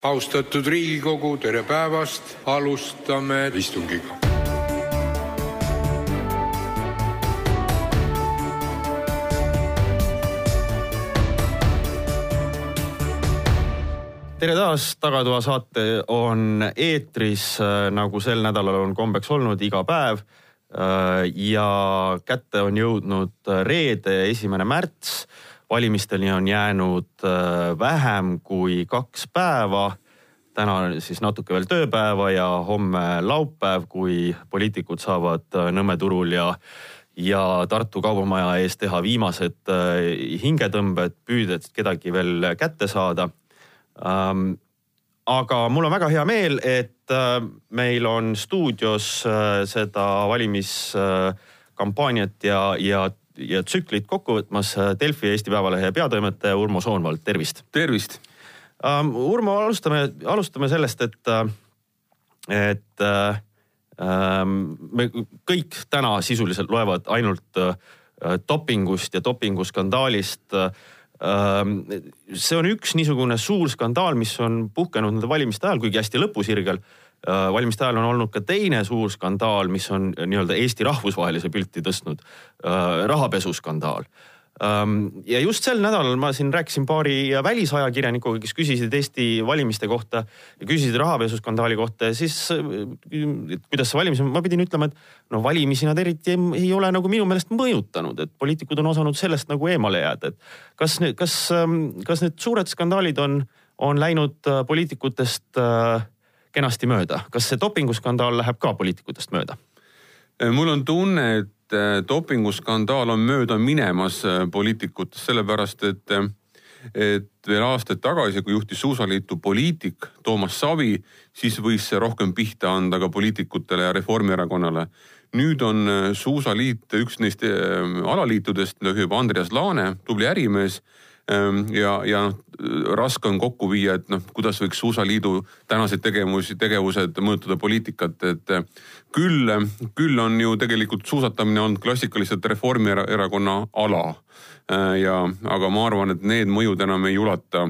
austatud Riigikogu, tere päevast, alustame istungit. tere taas, Tagatoa saate on eetris, nagu sel nädalal on kombeks olnud, iga päev. ja kätte on jõudnud reede, esimene märts valimisteni on jäänud äh, vähem kui kaks päeva. täna on siis natuke veel tööpäeva ja homme laupäev, kui poliitikud saavad äh, Nõmme turul ja ja Tartu Kaubamaja ees teha viimased äh, hingetõmbed, püüdes kedagi veel kätte saada ähm, aga mul on väga hea meel, et meil on stuudios seda valimiskampaaniat ja, ja ja tsüklit kokku võtmas äh, Delfi Eesti Päevalehe peatoimetaja Urmo Soonvald, tervist. tervist um,. Urmo, alustame, alustame sellest, et, äh, et um, me kõik täna sisuliselt loevad ainult uh, dopingust ja dopinguskandaalist um,. see on üks niisugune suur skandaal, mis on puhkenud nende valimiste ajal, kuigi hästi lõpusirgel valimiste ajal on olnud ka teine suur skandaal, mis on nii-öelda Eesti rahvusvahelise pilti tõstnud, äh, rahapesuskandaal. Ähm, ja just sel nädalal ma siin rääkisin paari välisajakirjanikuga, kes küsisid Eesti valimiste kohta ja küsisid rahapesuskandaali kohta ja siis kuidas see valimis, ma pidin ütlema, et no valimisi nad eriti ei, ei ole nagu minu meelest mõjutanud, et poliitikud on osanud sellest nagu eemale jääda, et kas, kas, ähm, kas need suured skandaalid on, on läinud äh, poliitikutest äh, kenasti mööda. kas see dopinguskandaal läheb ka poliitikutest mööda? mul on tunne, et äh, dopinguskandaal on mööda minemas äh, poliitikutest, sellepärast et, äh, et veel aastaid tagasi, kui juhtis Suusaliitu poliitik Toomas Savi, siis võis see rohkem pihta anda ka poliitikutele ja Reformierakonnale. nüüd on Suusaliit üks neist alaliitudest, juhib Andreas Laane, tubli ärimees ja, ja noh, raske on kokku viia, et noh, kuidas võiks Suusaliidu tänaseid tegevusi, tegevused mõjutada poliitikat, et eh, küll, küll on ju tegelikult suusatamine olnud klassikaliselt Reformierakonna ala. Eh, ja, aga ma arvan, et need mõjud enam ei ulata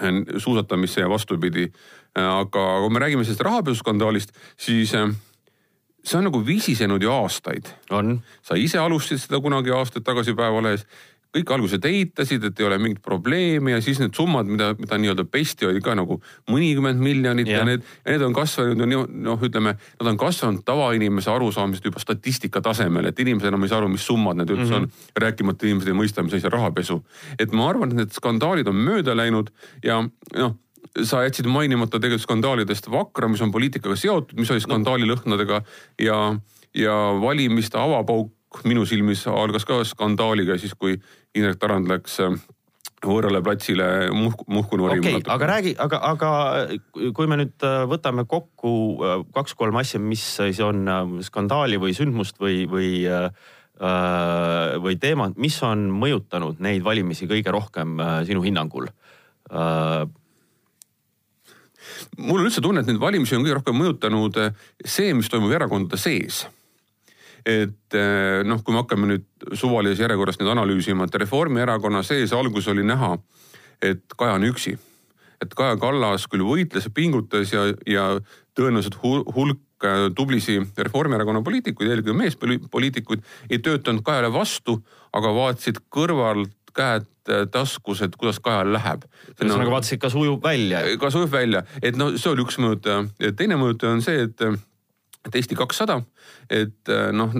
eh, suusatamisse ja vastupidi. aga kui me räägime sellest rahapesuskandaalist, siis see on nagu visisenud ju aastaid. sa ise alustasid seda kunagi aastaid tagasi Päevalehes kõik alguses eitasid, et ei ole mingit probleemi ja siis need summad, mida, mida nii-öelda pesti, oli ka nagu mõnikümmend miljonit ja, ja need, need on kasvanud ju noh, ütleme, nad on kasvanud tavainimese arusaamisest juba statistika tasemel, et inimesed enam ei saa aru, mis summad need üldse mm -hmm. on. rääkimata inimesed ei mõista, mis asi on rahapesu. et ma arvan, et need skandaalid on mööda läinud ja noh sa jätsid mainimata tegelikult skandaalidest Vakra, mis on poliitikaga seotud, mis oli skandaalilõhnadega ja, ja valimiste avapauk minu silmis algas ka skandaaliga siis, kui Indrek Tarand läks äh, võõrale platsile muhku, muhku norima. okei okay,, aga räägi, aga, aga kui me nüüd äh, võtame kokku äh, kaks-kolm asja, mis siis on skandaali või sündmust või, või või teemad, mis on mõjutanud neid valimisi kõige rohkem sinu hinnangul? mul on üldse tunne, et neid valimisi on kõige rohkem mõjutanud see, mis toimub erakondade sees et eh, noh, kui me hakkame nüüd suvalises järjekorras nüüd analüüsima, et Reformierakonna sees alguses oli näha, et Kaja on üksi. et Kaja Kallas küll võitles ja pingutas ja, ja tõenäoliselt hulk eh, tublisi Reformierakonna poliitikuid, eelkõige meespoliitikuid, ei töötanud Kajale vastu, aga vaatasid kõrvalt käed eh, taskus, et kuidas Kajal läheb. ühesõnaga no, vaatasid, kas ujub välja. kas ujub välja, et no see oli üks mõõtaja. teine mõõtaja on see, et et Eesti kakssada, et äh, noh,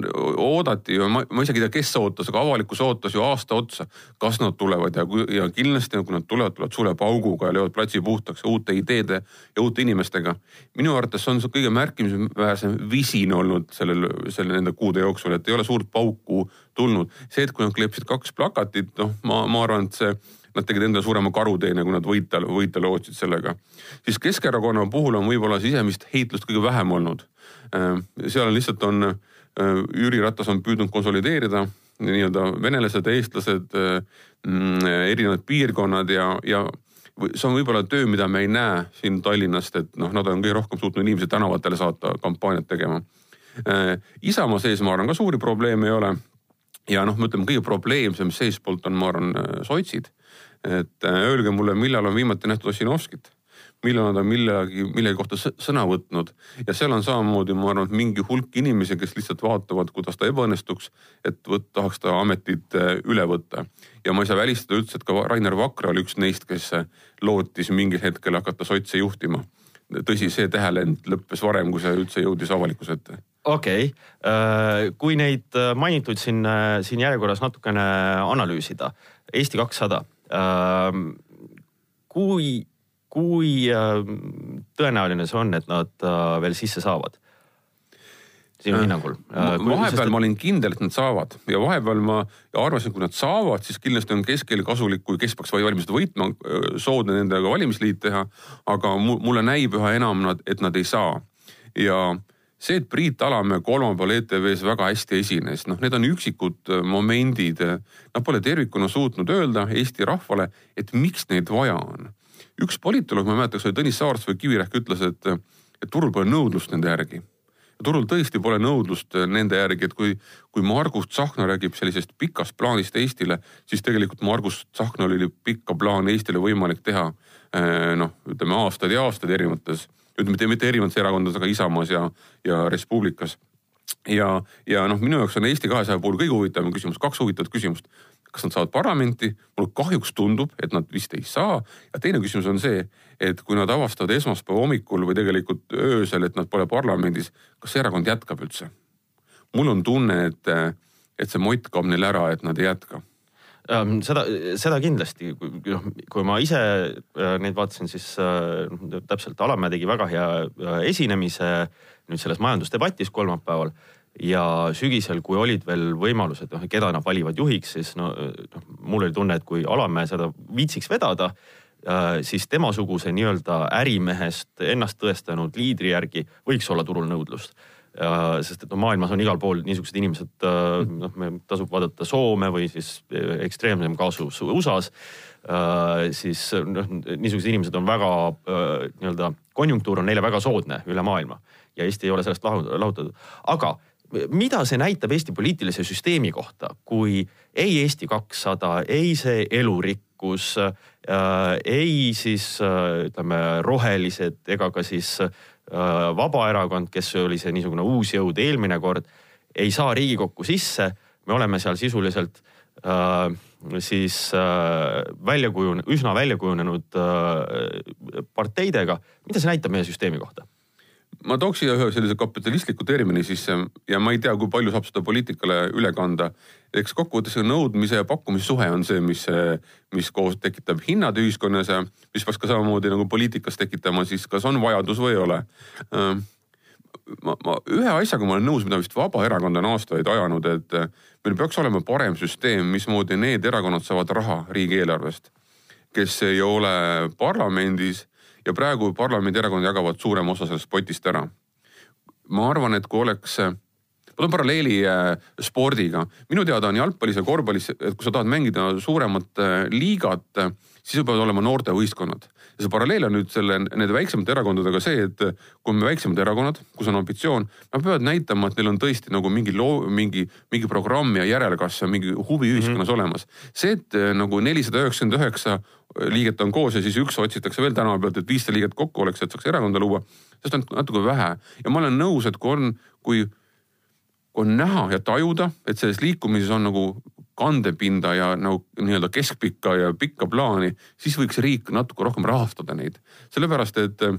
oodati ju, ma, ma isegi ei tea, kes ootas, aga avalikkus ootas ju aasta otsa, kas nad tulevad ja, ja kindlasti, kui nad tulevad, tulevad suure pauguga ja löövad platsi puhtaks uute ideede ja uute inimestega. minu arvates on see kõige märkimisväärsem visin olnud sellel, selle nende kuude jooksul, et ei ole suurt pauku tulnud. see, et kui nad kleepsid kaks plakatit, noh, ma, ma arvan, et see nad tegid endale suurema karuteene, kui nad võita, võita lootsid sellega. siis Keskerakonna puhul on võib-olla sisemist heitlust kõige vähem olnud Äh, seal on lihtsalt on, äh, Jüri Ratas on püüdnud konsolideerida nii-öelda venelased, eestlased, äh, mm, erinevad piirkonnad ja, ja see on võib-olla töö, mida me ei näe siin Tallinnast, et noh, nad on kõige rohkem suutnud inimesi tänavatele saata kampaaniat tegema. Isamaa sees, ma arvan, ka suuri probleeme ei ole. ja noh, me ütleme, kõige probleemsem seestpoolt on, ma arvan, sotsid. Et öelge mulle, millal on viimati nähtud Ossinovskit millal nad on millegi, millegi kohta sõna võtnud. ja seal on samamoodi, ma arvan, et mingi hulk inimesi, kes lihtsalt vaatavad, kuidas ta ebaõnnestuks, et võt, tahaks ta ametit äh, üle võtta. ja ma ei saa välistada üldse, et ka Rainer Vakra oli üks neist, kes äh, lootis mingil hetkel hakata sotse juhtima. tõsi, see tähelend lõppes varem, kui see üldse jõudis avalikkuse ette okei okay., kui neid mainitud siin, siin järjekorras natukene analüüsida, Eesti kakssada kui, kui ähm, tõenäoline see on, et nad äh, veel sisse saavad? sinu äh, hinnangul? Äh, vahepeal ma olin kindel, et nad saavad ja vahepeal ma arvasin, kui nad saavad, siis kindlasti on keskel kasulik, kui kes peaks valimised võitma, soodne nendega valimisliit teha. aga mulle näib üha enam, et nad ei saa ja see, et Priit Alamäe kolmapäeval ETV-s väga hästi esines, noh, need on üksikud momendid. Nad pole tervikuna suutnud öelda Eesti rahvale, et miks neid vaja on üks politoloog, ma ei mäleta, kas oli Tõnis Saarts või Kivirähk ütles, et, et turul pole nõudlust nende järgi. turul tõesti pole nõudlust nende järgi, et kui, kui Margus Tsahkna räägib sellisest pikast plaanist Eestile, siis tegelikult Margus Tsahknal oli pikka plaani Eestile võimalik teha eh, noh, ütleme aastaid ja aastaid erinevates, ütleme mitte erinevates erakondades, aga Isamaas ja, ja Res Publicas ja, ja noh, minu jaoks on Eesti kahesaja puhul kõige huvitavam küsimus, kaks huvitavat küsimust kas nad saavad parlamenti, mulle kahjuks tundub, et nad vist ei saa. ja teine küsimus on see, et kui nad avastavad esmaspäeva hommikul või tegelikult öösel, et nad pole parlamendis, kas see erakond jätkab üldse? mul on tunne, et, et see mott kaob neil ära, et nad ei jätka seda, seda kindlasti, noh, kui ma ise äh, neid vaatasin, siis äh, täpselt Alamäe tegi väga hea äh, esinemise nüüd selles majandusdebatis kolmapäeval. Ja sügisel, kui olid veel võimalused, noh keda nad valivad juhiks, siis no noh, mul oli tunne, et kui Alamäe seda viitsiks vedada siis temasuguse nii-öelda ärimehest ennast tõestanud liidri järgi võiks olla turul nõudlust äh,. sest et no maailmas on igal pool niisugused inimesed äh,, noh, tasub vaadata Soome või siis ekstreemsem kaasus USA-s äh,. siis noh, niisugused inimesed on väga äh, nii-öelda, konjunktuur on neile väga soodne üle maailma ja Eesti ei ole sellest lahutatud, aga mida see näitab Eesti poliitilise süsteemi kohta, kui ei Eesti kakssada, ei see elurikkus äh,, ei siis äh, ütleme rohelised ega ka siis äh, Vabaerakond, kes oli see niisugune uus jõud eelmine kord, ei saa Riigikokku sisse. me oleme seal sisuliselt äh, siis äh, välja kujune-, üsna välja kujunenud äh, parteidega. mida see näitab meie süsteemi kohta? Ma tooks siia ühe sellise kapitalistliku termini sisse ja ma ei tea, kui palju saab seda poliitikale üle kanda. eks kokkuvõttes nõudmise ja pakkumise suhe on see, mis, mis koos tekitab hinnad ühiskonnas ja mis peaks ka samamoodi nagu poliitikas tekitama siis, kas on vajadus või ei ole. ma, ma ühe asjaga ma olen nõus, mida vist Vabaerakond on aastaid ajanud, et meil peaks olema parem süsteem, mismoodi need erakonnad saavad raha riigieelarvest, kes ei ole parlamendis ja praegu parlamendierakonnad jagavad suurema osa sellest potist ära. ma arvan, et kui oleks, ma toon paralleeli äh, spordiga, minu teada on jalgpallis ja korvpallis, et kui sa tahad mängida suuremat äh, liigat, siis peavad olema noortevõistkonnad ja see paralleel on nüüd selle, nende väiksemate erakondadega see, et kui on väiksemad erakonnad, kus on ambitsioon, nad peavad näitama, et neil on tõesti nagu mingi loo, mingi, mingi programm ja järelkasv ja mingi huvi ühiskonnas mm -hmm. olemas. see, et eh, nagu nelisada üheksakümmend üheksa liiget on koos ja siis üks otsitakse veel tänava pealt, et viissada liiget kokku oleks, et saaks erakonda luua. sellest on natuke vähe ja ma olen nõus, et kui on, kui on näha ja tajuda, et selles liikumises on nagu kandepinda ja nagu nii-öelda keskpikka ja pikka plaani, siis võiks riik natuke rohkem rahastada neid. sellepärast, et äh,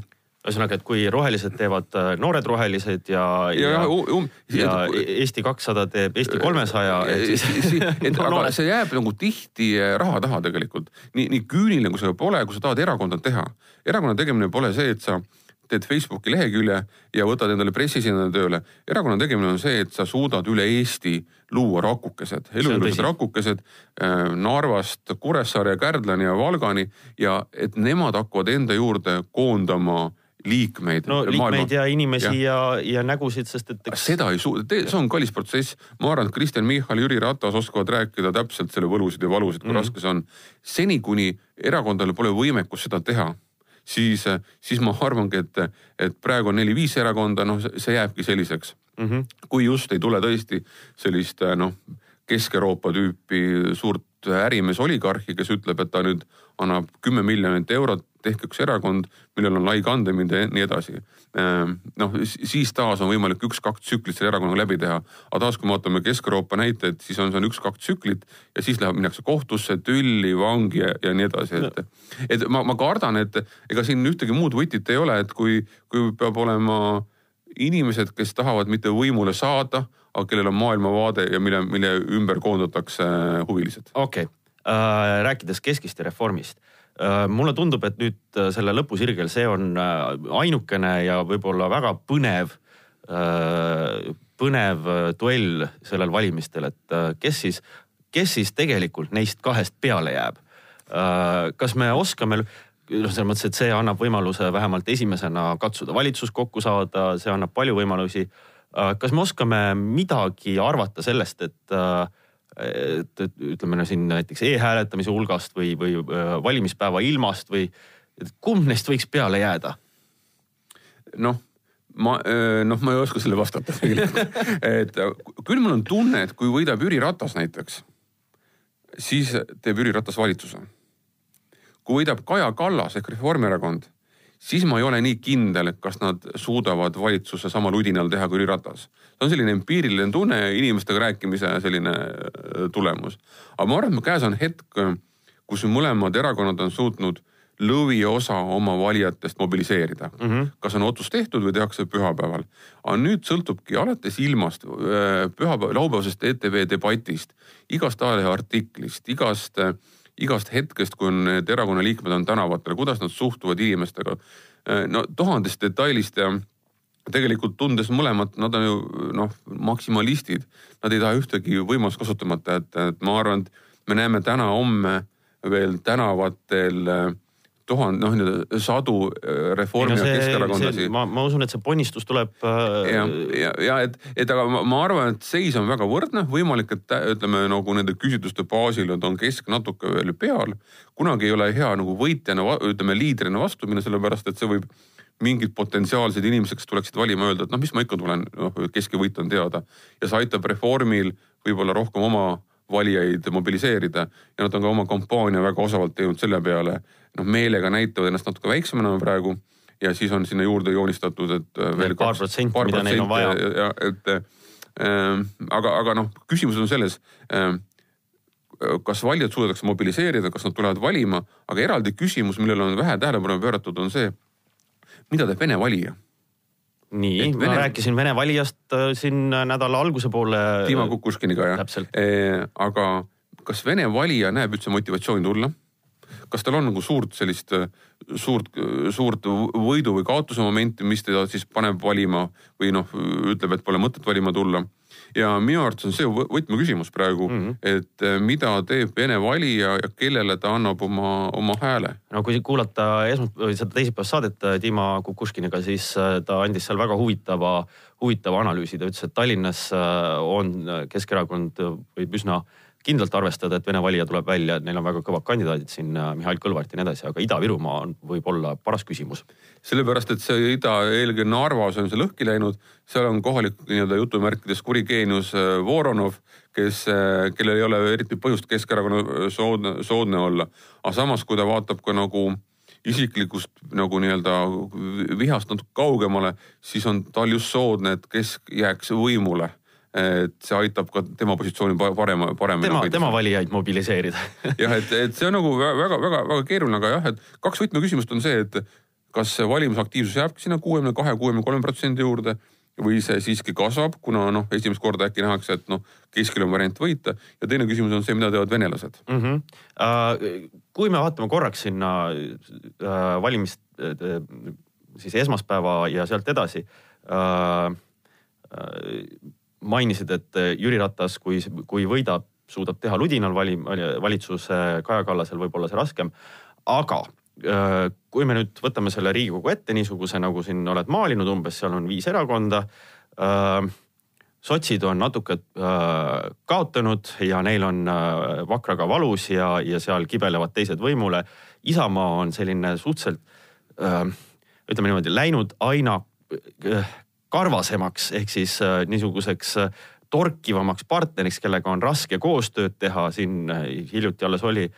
ühesõnaga, et kui rohelised teevad äh, noored rohelised ja, ja, ja, um, ja Eesti kakssada teeb Eesti kolmesaja. et no, aga see jääb nagu tihti äh, raha taha tegelikult. nii, nii küüniline kui see pole, kui sa tahad erakonda teha. erakonna tegemine pole see, et sa teed Facebooki lehekülje ja võtad endale pressiesindaja tööle. erakonna tegemine on see, et sa suudad üle Eesti luua rakukesed, eluilusad rakukesed äh, Narvast Kuressaare, Kärdlani ja Valgani ja et nemad hakkavad enda juurde koondama liikmeid. no liikmeid maailma. ja inimesi ja, ja, ja nägusid, sest et eks.... seda ei suuda, see on kallis protsess. ma arvan, et Kristen Michal, Jüri Ratas oskavad rääkida täpselt selle võlusid ja valusid, kui mm -hmm. raske see on. seni, kuni erakondadel pole võimekust seda teha siis, siis ma arvangi, et, et praegu on neli-viis erakonda, noh, see jääbki selliseks mm. -hmm. kui just ei tule tõesti sellist noh, Kesk-Euroopa tüüpi suurt ärimees oligarhi, kes ütleb, et ta nüüd annab kümme miljonit eurot, tehke üks erakond, millel on lai kandepind ja nii edasi. Ehm, noh, siis taas on võimalik üks-kaks tsüklit selle erakonnaga läbi teha. aga taas, kui me vaatame Kesk-Euroopa näiteid, siis on see on üks-kaks tsüklit ja siis läheb, minnakse kohtusse, tülli, vangi ja, ja nii edasi, et. et ma, ma kardan, et ega siin ühtegi muud võtit ei ole, et kui, kui peab olema inimesed, kes tahavad mitte võimule saada, aga kellel on maailmavaade ja mille, mille ümber koondatakse huvilised. okei okay. äh,, rääkides keskist ja reformist äh,. mulle tundub, et nüüd äh, selle lõpusirgel, see on äh, ainukene ja võib-olla väga põnev äh,, põnev äh, duell sellel valimistel, et äh, kes siis, kes siis tegelikult neist kahest peale jääb äh,. kas me oskame noh, selles mõttes, et see annab võimaluse vähemalt esimesena katsuda valitsus kokku saada, see annab palju võimalusi äh, kas me oskame midagi arvata sellest, et, äh, et, et ütleme no siin näiteks e-hääletamise hulgast või, või äh, valimispäeva ilmast või kumb neist võiks peale jääda? noh, ma noh, ma ei oska sellele vastata tegelikult et küll mul on tunne, et kui võidab Jüri Ratas näiteks, siis teeb Jüri Ratas valitsuse. Kui võidab Kaja Kallas ehk Reformierakond siis ma ei ole nii kindel, et kas nad suudavad valitsuse samal udinal teha kui Jüri Ratas. see on selline empiiriline tunne, inimestega rääkimise selline äh, tulemus. aga ma arvan, et käes on hetk, kus mõlemad erakonnad on suutnud lõviosa oma valijatest mobiliseerida mm. -hmm. kas on otsus tehtud või tehakse pühapäeval. aga nüüd sõltubki alates ilmast, äh, pühapäeva, laupäevasest ETV debatist, igast ajalehe artiklist, igast äh, igast hetkest, kui need erakonna liikmed on tänavatel, kuidas nad suhtuvad inimestega. no tuhandest detailist ja tegelikult tundes mõlemat, nad on ju noh, maksimalistid. Nad ei taha ühtegi võimalust kasutamata jätta, et ma arvan, et me näeme täna-homme veel tänavatel äh, tuhand-, noh nii-öelda sadu äh, Reformi no see, ja Keskerakondlasi. ma, ma usun, et see ponnistus tuleb äh.... ja, ja, ja et, et aga ma, ma arvan, et seis on väga võrdne, võimalik, et ütleme nagu nende küsitluste baasil on Kesk natuke veel peal. kunagi ei ole hea nagu võitjana, ütleme liidrina vastu minna, sellepärast et see võib mingid potentsiaalsed inimesed, kes tuleksid valima, öelda, et noh, mis ma ikka tulen, noh keski võit on teada. ja see aitab Reformil võib-olla rohkem oma valijaid mobiliseerida ja nad on ka oma kampaania väga osavalt teinud selle peale. noh, meelega näitavad ennast natuke väiksemana praegu ja siis on sinna juurde joonistatud, et äh, veel paar protsenti, mida neil on vaja. et äh, aga, aga noh, küsimus on selles äh, kas valijad suudetakse mobiliseerida, kas nad tulevad valima, aga eraldi küsimus, millele on vähe tähelepanu pööratud, on see, mida teeb Vene valija nii, ma Vene... rääkisin Vene valijast äh, siin nädala alguse poole. Dima Kukuškiniga jah. Aga kas Vene valija näeb üldse motivatsiooni tulla? kas tal on nagu suurt sellist, suurt, suurt võidu või kaotuse momenti, mis teda siis paneb valima või noh, ütleb, et pole mõtet valima tulla ja minu arvates on see võtmeküsimus praegu mm, -hmm. et eh, mida teeb Vene valija ja kellele ta annab oma, oma hääle. no kui kuulata esmas-, või seda teisipäevast saadet Dima Kukuškiniga, siis eh, ta andis seal väga huvitava, huvitava analüüsi, ta ütles, et Tallinnas on Keskerakond võib üsna äh, kindlalt arvestada, et Vene valija tuleb välja, et neil on väga kõvad kandidaadid siin, äh, Mihhail Kõlvart ja nii edasi, aga Ida-Virumaa on, võib olla paras küsimus. sellepärast, et see ida, eelkõige Narvas on see lõhki läinud, seal on kohalik nii-öelda jutumärkides kuri geenius äh, Voronov, kes, äh, kellel ei ole eriti põhjust Keskerakonna soodne, soodne olla. aga samas, kui ta vaatab ka nagu isiklikust nagu nii-öelda vihast natuke kaugemale, siis on tal just soodne, et kes jääks võimule et see aitab ka tema positsiooni parema, paremini. tema, tema valijaid mobiliseerida jah, et, et see on nagu väga-väga-väga keeruline, aga jah, et kaks võtmeküsimust on see, et kas see valimisaktiivsus jääbki sinna kuuekümne kahe, kuuekümne kolme protsendi juurde või see siiski kasvab, kuna noh, esimest korda äkki nähakse, et noh, keskel on variant võita ja teine küsimus on see, mida teevad venelased mm. -hmm. Uh, kui me vaatame korraks sinna uh, valimist uh, siis esmaspäeva ja sealt edasi uh, uh, mainisid, et eh, Jüri Ratas, kui, kui võidab, suudab teha ludinal valim-, valitsuse, Kaja Kallasel võib olla see raskem. aga eh, kui me nüüd võtame selle Riigikogu ette niisuguse, nagu siin oled maalinud umbes, seal on viis erakonda. Eh, sotsid on natuke kaotanud ja neil on vakraga valus ja, ja seal kibelevad teised võimule. Isamaa on selline suhteliselt ütleme niimoodi läinud aina karvasemaks ehk siis äh, niisuguseks äh, torkivamaks partneriks, kellega on raske koostööd teha, siin hiljuti alles oli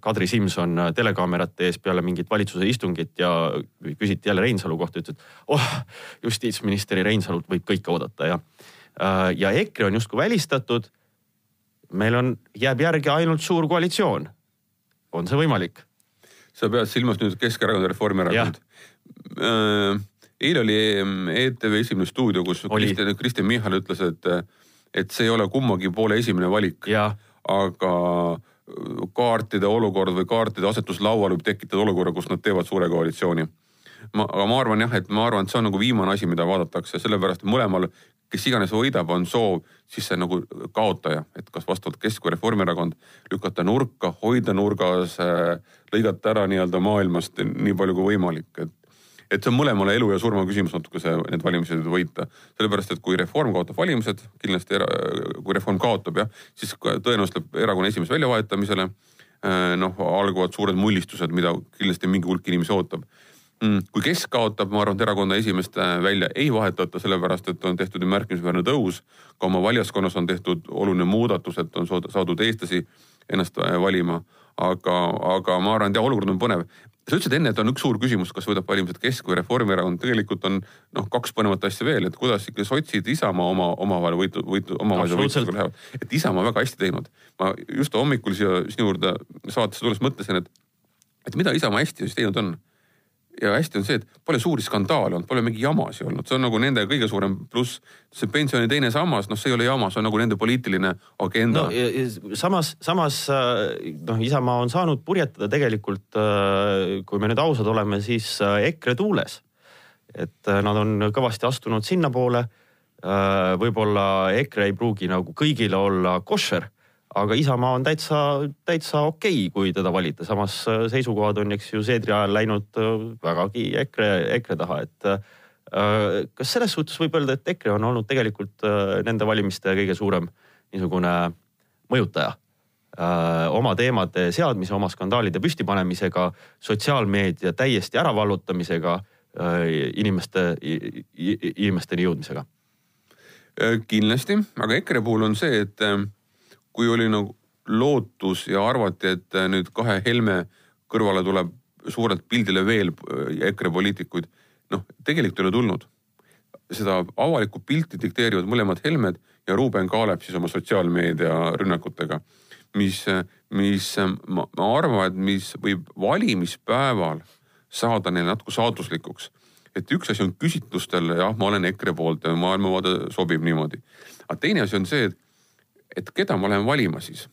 Kadri Simson telekaamerate ees peale mingit valitsuse istungit ja küsiti jälle Reinsalu kohta, ütles, et oh, justiitsministri Reinsalut võib kõike oodata ja, ja EKRE on justkui välistatud. meil on, jääb järgi ainult suur koalitsioon. on see võimalik? sa pead silmas nüüd Keskerakond ja Reformierakond. Äh, eile oli ETV Esimene stuudio, kus Kristjan, Kristjan Michal ütles, et, et see ei ole kummagi poole esimene valik. aga kaartide olukord või kaartide asetus laual võib tekitada olukorra, kus nad teevad suure koalitsiooni. ma, aga ma arvan jah, et ma arvan, et see on nagu viimane asi, mida vaadatakse, sellepärast mõlemal, kes iganes võidab, on soov siis see nagu kaotaja, et kas vastavalt Kesk- või Reformierakond lükata nurka, hoida nurgas, lõigata ära nii-öelda maailmast nii palju kui võimalik, et et see on mõlemale elu ja surma küsimus natuke see, need valimised võita. sellepärast, et kui Reform kaotab valimised, kindlasti era, kui Reform kaotab jah, siis tõenäoliselt läheb erakonna esimees väljavahetamisele. Noh, algavad suured mullistused, mida kindlasti mingi hulk inimesi ootab mm.. kui Kesk kaotab, ma arvan, et erakonna esimeest äh, välja ei vahetata, sellepärast et on tehtud ju märkimisväärne tõus. ka oma valijaskonnas on tehtud oluline muudatus, et on saadud eestlasi ennast äh, valima aga, aga ma arvan, et jah, olukord on põnev sa ütlesid enne, et on üks suur küsimus, kas võidab valimised Kesk või Reformierakond, tegelikult on noh, kaks põnevat asja veel, et kuidas ikka sotsid Isamaa oma omavahel võitu, võitu, omavahelise võitlusega lähevad. et Isamaa väga hästi teinud. ma just hommikul siia sinu juurde saatesse tulles mõtlesin, et, et mida Isamaa hästi siis teinud on ja hästi on see, et pole suuri skandaale olnud, pole mingi jamasid olnud, see on nagu nende kõige suurem pluss. see pensioni teine sammas, noh, see ei ole jama, see on nagu nende poliitiline agenda no,. samas, samas äh, noh, Isamaa on saanud purjetada tegelikult, äh, kui me nüüd ausad oleme, siis äh, EKRE tuules. et nad on kõvasti astunud sinnapoole. võib-olla EKRE ei pruugi nagu kõigile olla koššer aga Isamaa on täitsa, täitsa okei okay,, kui teda valida, samas äh, seisukohad on, eks ju, Seedri ajal läinud äh, vägagi EKRE, EKRE taha, et äh, kas selles suhtes võib öelda, et EKRE on olnud tegelikult nende valimiste kõige suurem niisugune mõjutaja? oma teemade seadmise, oma skandaalide püstipanemisega, sotsiaalmeedia täiesti äravallutamisega, inimeste, inimesteni jõudmisega? kindlasti, aga EKRE puhul on see, et kui oli nagu lootus ja arvati, et äh, nüüd kahe Helme kõrvale tuleb suurelt pildile veel äh, EKRE poliitikuid. noh, tegelikult ei ole tulnud. seda avalikku pilti dikteerivad mõlemad Helmed ja Ruuben Kaalep siis oma sotsiaalmeedia rünnakutega. mis, äh, mis ma, ma arvan, et mis võib valimispäeval saada neile natuke saatuslikuks. et üks asi on küsitlustel, jah, ma olen EKRE poolt ja maailmavaade sobib niimoodi. aga teine asi on see, et et keda ma lähen valima siis.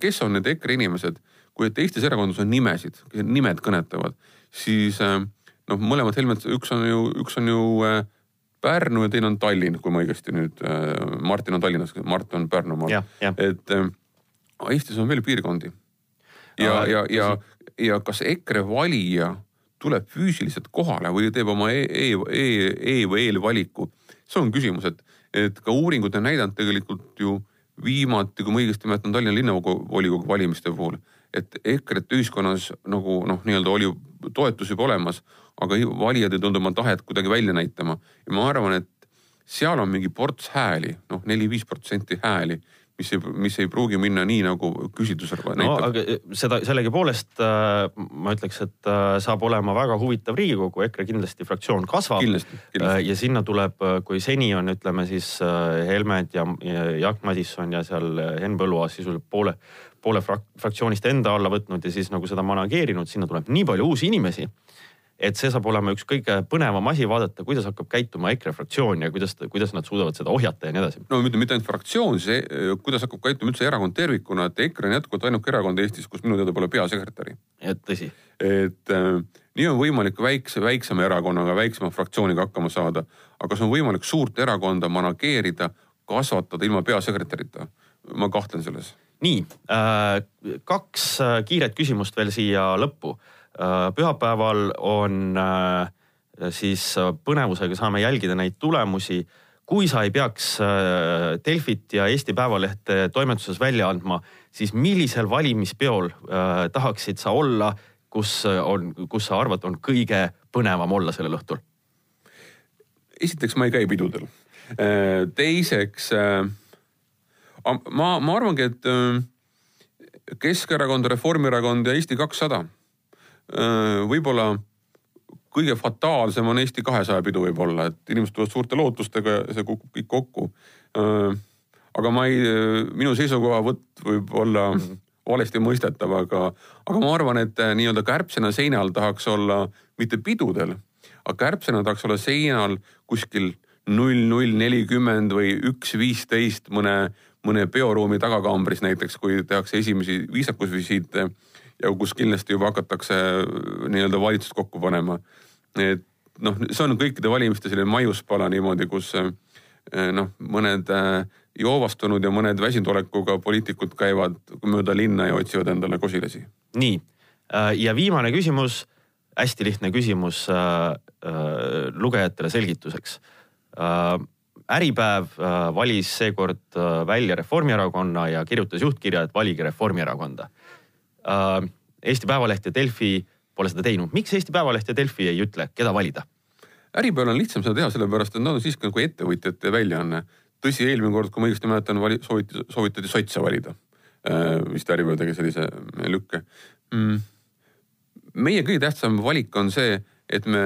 kes on need EKRE inimesed, kui teistes erakondades on nimesid, nimed kõnetavad, siis äh, noh, mõlemad Helmed, üks on ju, üks on ju äh, Pärnu ja teine on Tallinn, kui ma õigesti nüüd, äh, Martin on Tallinnas, Mart on Pärnumaal. et Eestis on veel piirkondi. ja, ja, ja, ja kas EKRE valija tuleb füüsiliselt kohale või teeb oma e, e, e, e või eelvaliku, see on küsimus, et, et ka uuringud on näidanud tegelikult ju viimati, kui ma õigesti mäletan, Tallinna linnavolikogu valimiste puhul, et EKRE-t ühiskonnas nagu noh, nii-öelda oli toetus juba olemas, aga valijad ei tulnud oma tahet kuidagi välja näitama. ja ma arvan, et seal on mingi ports hääli, noh neli-viis protsenti hääli mis ei, mis ei pruugi minna nii nagu küsitlusel näitab. no aga eh, seda sellegipoolest äh, ma ütleks, et äh, saab olema väga huvitav Riigikogu, EKRE kindlasti fraktsioon kasvab. Äh, ja sinna tuleb, kui seni on, ütleme siis Helmed ja, ja Jaak Madisson ja seal Henn Põlluaas sisuliselt poole, poole frak fraktsioonist enda alla võtnud ja siis nagu seda manageerinud, sinna tuleb nii palju uusi inimesi et see saab olema üks kõige põnevam asi vaadata, kuidas hakkab käituma EKRE fraktsioon ja kuidas, kuidas nad suudavad seda ohjata ja nii edasi. no mitte, mitte ainult fraktsioon, see, kuidas hakkab käituma üldse erakond tervikuna, et EKRE on jätkuvalt ainuke erakond Eestis, kus minu teada pole peasekretäri. tõsi. et äh, nii on võimalik väikse, väiksema erakonnaga, väiksema fraktsiooniga hakkama saada. aga kas on võimalik suurt erakonda manageerida, kasvatada ilma peasekretärita? ma kahtlen selles. nii äh,, kaks äh, kiiret küsimust veel siia lõppu pühapäeval on äh, siis äh, põnevusega saame jälgida neid tulemusi. kui sa ei peaks Delfit ja Eesti Päevalehte toimetuses välja andma, siis millisel valimispeol tahaksid sa olla, kus on, kus sa arvad, on kõige põnevam olla sellel õhtul? esiteks ma ei käi pidudel teiseks, ma, ma arvangi, et Keskerakond, Reformierakond ja Eesti kakssada võib-olla kõige fataalsem on Eesti kahesaja pidu võib-olla, et inimesed tulevad suurte lootustega ja see kukub kõik kokku. aga ma ei, minu seisukohavõtt võib olla -hmm valesti mõistetav, aga, aga ma arvan, et äh, nii-öelda kärbsena seinal tahaks olla mitte pidudel, aga kärbsena tahaks olla seinal kuskil null, null nelikümmend või üks viisteist mõne, mõne peoruumi tagakambris näiteks, kui tehakse esimesi viisakusvisiite ja kus kindlasti juba hakatakse äh, nii-öelda valitsust kokku panema. et noh, see on kõikide valimiste selline maiuspala niimoodi, kus äh, noh, mõned joovastunud ja mõned väsindolekuga poliitikud käivad mööda linna ja otsivad endale kosilasi. nii äh, ja viimane küsimus, hästi lihtne küsimus äh, äh, lugejatele selgituseks äh,. Äripäev äh, valis seekord äh, välja Reformierakonna ja kirjutas juhtkirja, et valige Reformierakonda äh,. Eesti Päevaleht ja Delfi pole seda teinud, miks Eesti Päevaleht ja Delfi ei ütle, keda valida? Äripäeval on lihtsam seda teha, sellepärast et nad on siiski nagu ettevõtjate väljaanne tõsi, eelmine kord, kui ma õigesti mäletan, vali-, sooviti, soovitati sotse valida. Äh, vist Äripäev tegi sellise lükke mm.. meie kõige tähtsam valik on see, et me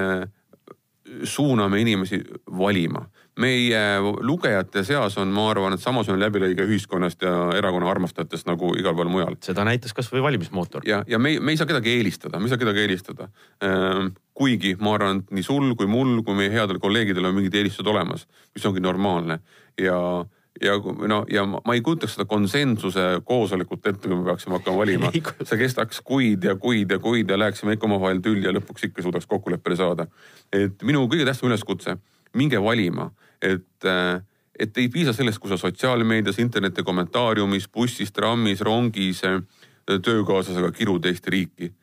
suuname inimesi valima. meie lugejate seas on, ma arvan, et samasugune läbilõige ühiskonnast ja erakonna armastajatest nagu igal pool mujal. seda näitas kasvõi valimismootor. ja, ja me, me ei saa kedagi eelistada, me ei saa kedagi eelistada. Äh, kuigi ma arvan, et nii sul kui mul kui meie headel kolleegidel on mingid eelistused olemas, mis ongi normaalne ja ja no ja ma ei kujutaks seda konsensuse koosolekut ette, kui me peaksime hakkama valima. see kestaks kuid ja kuid ja kuid ja läheksime ikka omavahel tülli ja lõpuks ikka suudaks kokkuleppele saada. et minu kõige tähtsam üleskutse, minge valima, et, et ei piisa sellest, kui sa sotsiaalmeedias, interneti kommentaariumis, bussis, trammis, rongis töökaaslasega kirud Eesti riiki.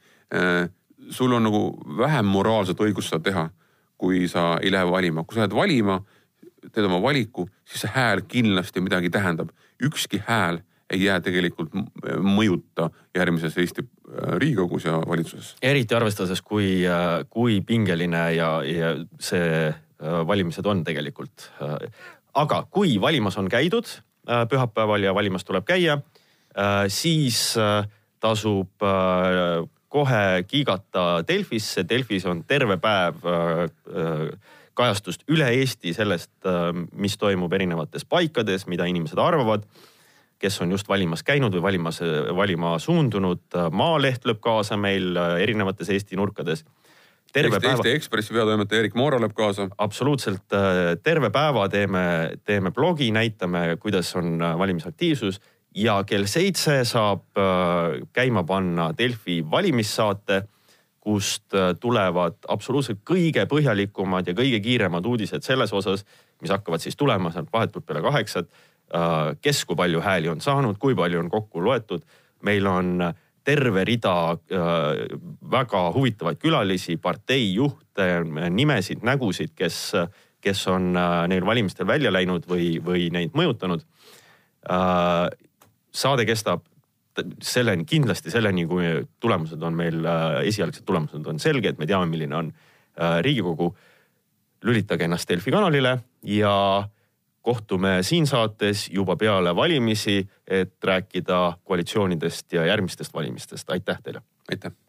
sul on nagu vähem moraalset õigust seda teha, kui sa ei lähe valima, kui sa lähed valima teed oma valiku, siis see hääl kindlasti midagi tähendab. ükski hääl ei jää tegelikult mõjuta järgmises Eesti äh, Riigikogus ja valitsuses. eriti arvestades, kui, äh, kui pingeline ja, ja see äh, valimised on tegelikult. aga kui valimas on käidud pühapäeval ja valimas tuleb käia, siis tasub kohe kiigata Delfisse. Delfis on terve päev kajastust üle Eesti sellest, äh, mis toimub erinevates paikades, mida inimesed arvavad, kes on just valimas käinud või valimas, valima suundunud. Maaleht lööb kaasa meil äh, erinevates Eesti nurkades. terve päeva. Eesti Ekspressi peatoimetaja Erik Moora lööb kaasa. absoluutselt, äh, terve päeva teeme, teeme blogi, näitame, kuidas on valimisaktiivsus ja kell seitse saab käima panna Delfi valimissaate kust äh, tulevad absoluutselt kõige põhjalikumad ja kõige kiiremad uudised selles osas, mis hakkavad siis tulema sealt vahetult peale kaheksat. Äh, kes kui palju hääli on saanud, kui palju on kokku loetud. meil on terve rida äh, väga huvitavaid külalisi, parteijuhte, nimesid, nägusid, kes, kes on neil valimistel välja läinud või, või neid mõjutanud. saade kestab selleni, kindlasti selleni, kui tulemused on meil, äh, esialgsed tulemused on selged, me teame, milline on äh, Riigikogu. lülitage ennast Delfi kanalile ja kohtume siin saates juba peale valimisi, et rääkida koalitsioonidest ja järgmistest valimistest. aitäh teile. aitäh